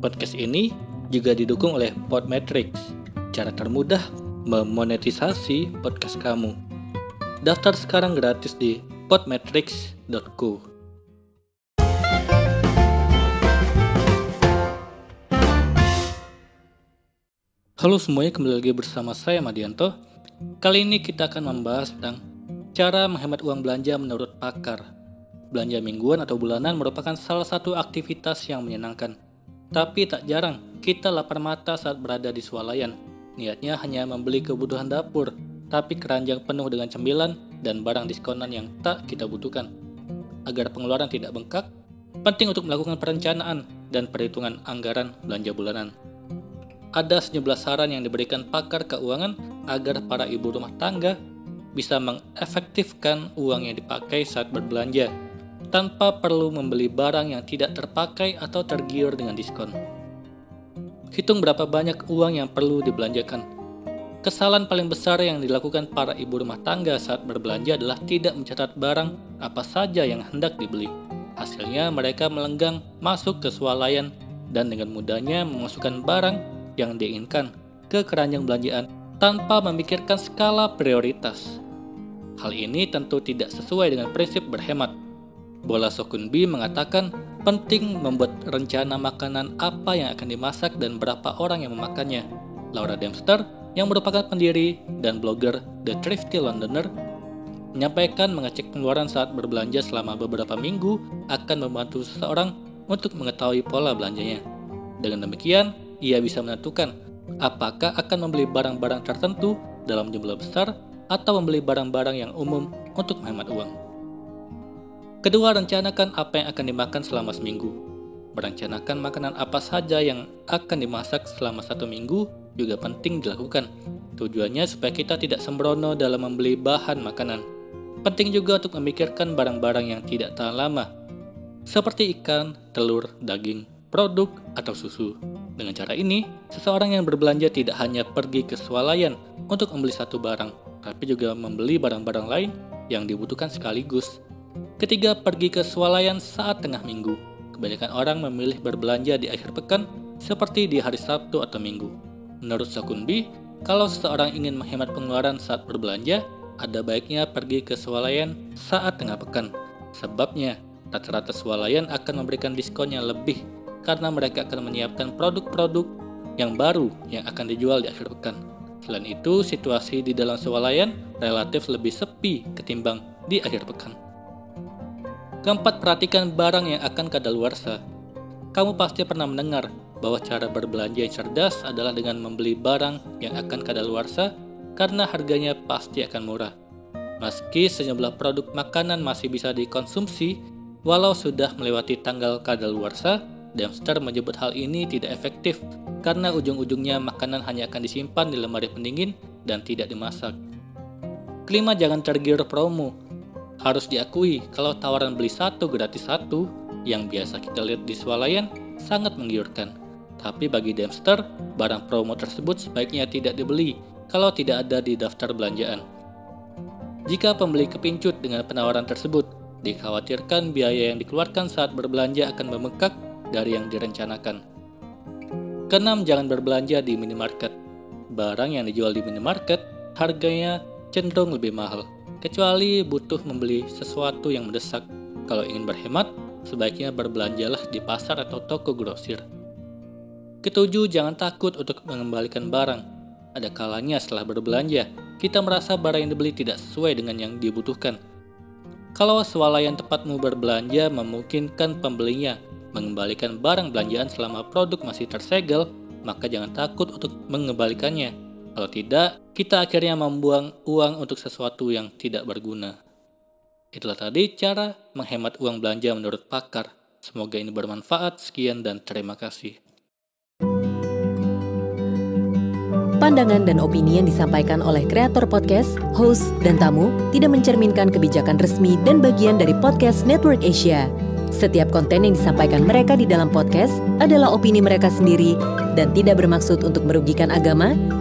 Podcast ini juga didukung oleh Podmetrics, cara termudah memonetisasi podcast kamu. Daftar sekarang gratis di podmetrics.co. Halo semuanya, kembali lagi bersama saya Madianto. Kali ini kita akan membahas tentang cara menghemat uang belanja menurut pakar. Belanja mingguan atau bulanan merupakan salah satu aktivitas yang menyenangkan. Tapi tak jarang kita lapar mata saat berada di swalayan. Niatnya hanya membeli kebutuhan dapur, tapi keranjang penuh dengan cemilan dan barang diskonan yang tak kita butuhkan. Agar pengeluaran tidak bengkak, penting untuk melakukan perencanaan dan perhitungan anggaran belanja bulanan ada sejumlah saran yang diberikan pakar keuangan agar para ibu rumah tangga bisa mengefektifkan uang yang dipakai saat berbelanja tanpa perlu membeli barang yang tidak terpakai atau tergiur dengan diskon. Hitung berapa banyak uang yang perlu dibelanjakan. Kesalahan paling besar yang dilakukan para ibu rumah tangga saat berbelanja adalah tidak mencatat barang apa saja yang hendak dibeli. Hasilnya mereka melenggang masuk ke swalayan dan dengan mudahnya memasukkan barang yang diinginkan ke keranjang belanjaan tanpa memikirkan skala prioritas. Hal ini tentu tidak sesuai dengan prinsip berhemat. Bola Sokunbi mengatakan penting membuat rencana makanan apa yang akan dimasak dan berapa orang yang memakannya. Laura Dempster, yang merupakan pendiri dan blogger The Thrifty Londoner, menyampaikan mengecek pengeluaran saat berbelanja selama beberapa minggu akan membantu seseorang untuk mengetahui pola belanjanya. Dengan demikian, ia bisa menentukan apakah akan membeli barang-barang tertentu dalam jumlah besar atau membeli barang-barang yang umum untuk menghemat uang. Kedua, rencanakan apa yang akan dimakan selama seminggu. Merencanakan makanan apa saja yang akan dimasak selama satu minggu juga penting dilakukan. Tujuannya supaya kita tidak sembrono dalam membeli bahan makanan. Penting juga untuk memikirkan barang-barang yang tidak tahan lama, seperti ikan, telur, daging, produk, atau susu. Dengan cara ini, seseorang yang berbelanja tidak hanya pergi ke swalayan untuk membeli satu barang, tapi juga membeli barang-barang lain yang dibutuhkan sekaligus. Ketiga, pergi ke swalayan saat tengah minggu. Kebanyakan orang memilih berbelanja di akhir pekan seperti di hari Sabtu atau Minggu. Menurut Sakunbi, kalau seseorang ingin menghemat pengeluaran saat berbelanja, ada baiknya pergi ke swalayan saat tengah pekan. Sebabnya, rata-rata swalayan akan memberikan diskon yang lebih karena mereka akan menyiapkan produk-produk yang baru yang akan dijual di akhir pekan. Selain itu, situasi di dalam swalayan relatif lebih sepi ketimbang di akhir pekan. Keempat, perhatikan barang yang akan kadaluarsa. Kamu pasti pernah mendengar bahwa cara berbelanja yang cerdas adalah dengan membeli barang yang akan kadaluarsa karena harganya pasti akan murah. Meski sejumlah produk makanan masih bisa dikonsumsi, walau sudah melewati tanggal kadaluarsa, Dempster menyebut hal ini tidak efektif karena ujung-ujungnya makanan hanya akan disimpan di lemari pendingin dan tidak dimasak. Kelima, jangan tergiur promo. Harus diakui kalau tawaran beli satu gratis satu yang biasa kita lihat di swalayan sangat menggiurkan. Tapi bagi Dempster, barang promo tersebut sebaiknya tidak dibeli kalau tidak ada di daftar belanjaan. Jika pembeli kepincut dengan penawaran tersebut, dikhawatirkan biaya yang dikeluarkan saat berbelanja akan membengkak dari yang direncanakan. Keenam, jangan berbelanja di minimarket. Barang yang dijual di minimarket harganya cenderung lebih mahal, kecuali butuh membeli sesuatu yang mendesak. Kalau ingin berhemat, sebaiknya berbelanjalah di pasar atau toko grosir. Ketujuh, jangan takut untuk mengembalikan barang. Ada kalanya setelah berbelanja, kita merasa barang yang dibeli tidak sesuai dengan yang dibutuhkan. Kalau swalayan tempatmu berbelanja memungkinkan pembelinya mengembalikan barang belanjaan selama produk masih tersegel, maka jangan takut untuk mengembalikannya. Kalau tidak, kita akhirnya membuang uang untuk sesuatu yang tidak berguna. Itulah tadi cara menghemat uang belanja menurut pakar. Semoga ini bermanfaat. Sekian dan terima kasih. pandangan dan opini yang disampaikan oleh kreator podcast, host, dan tamu tidak mencerminkan kebijakan resmi dan bagian dari podcast Network Asia. Setiap konten yang disampaikan mereka di dalam podcast adalah opini mereka sendiri dan tidak bermaksud untuk merugikan agama,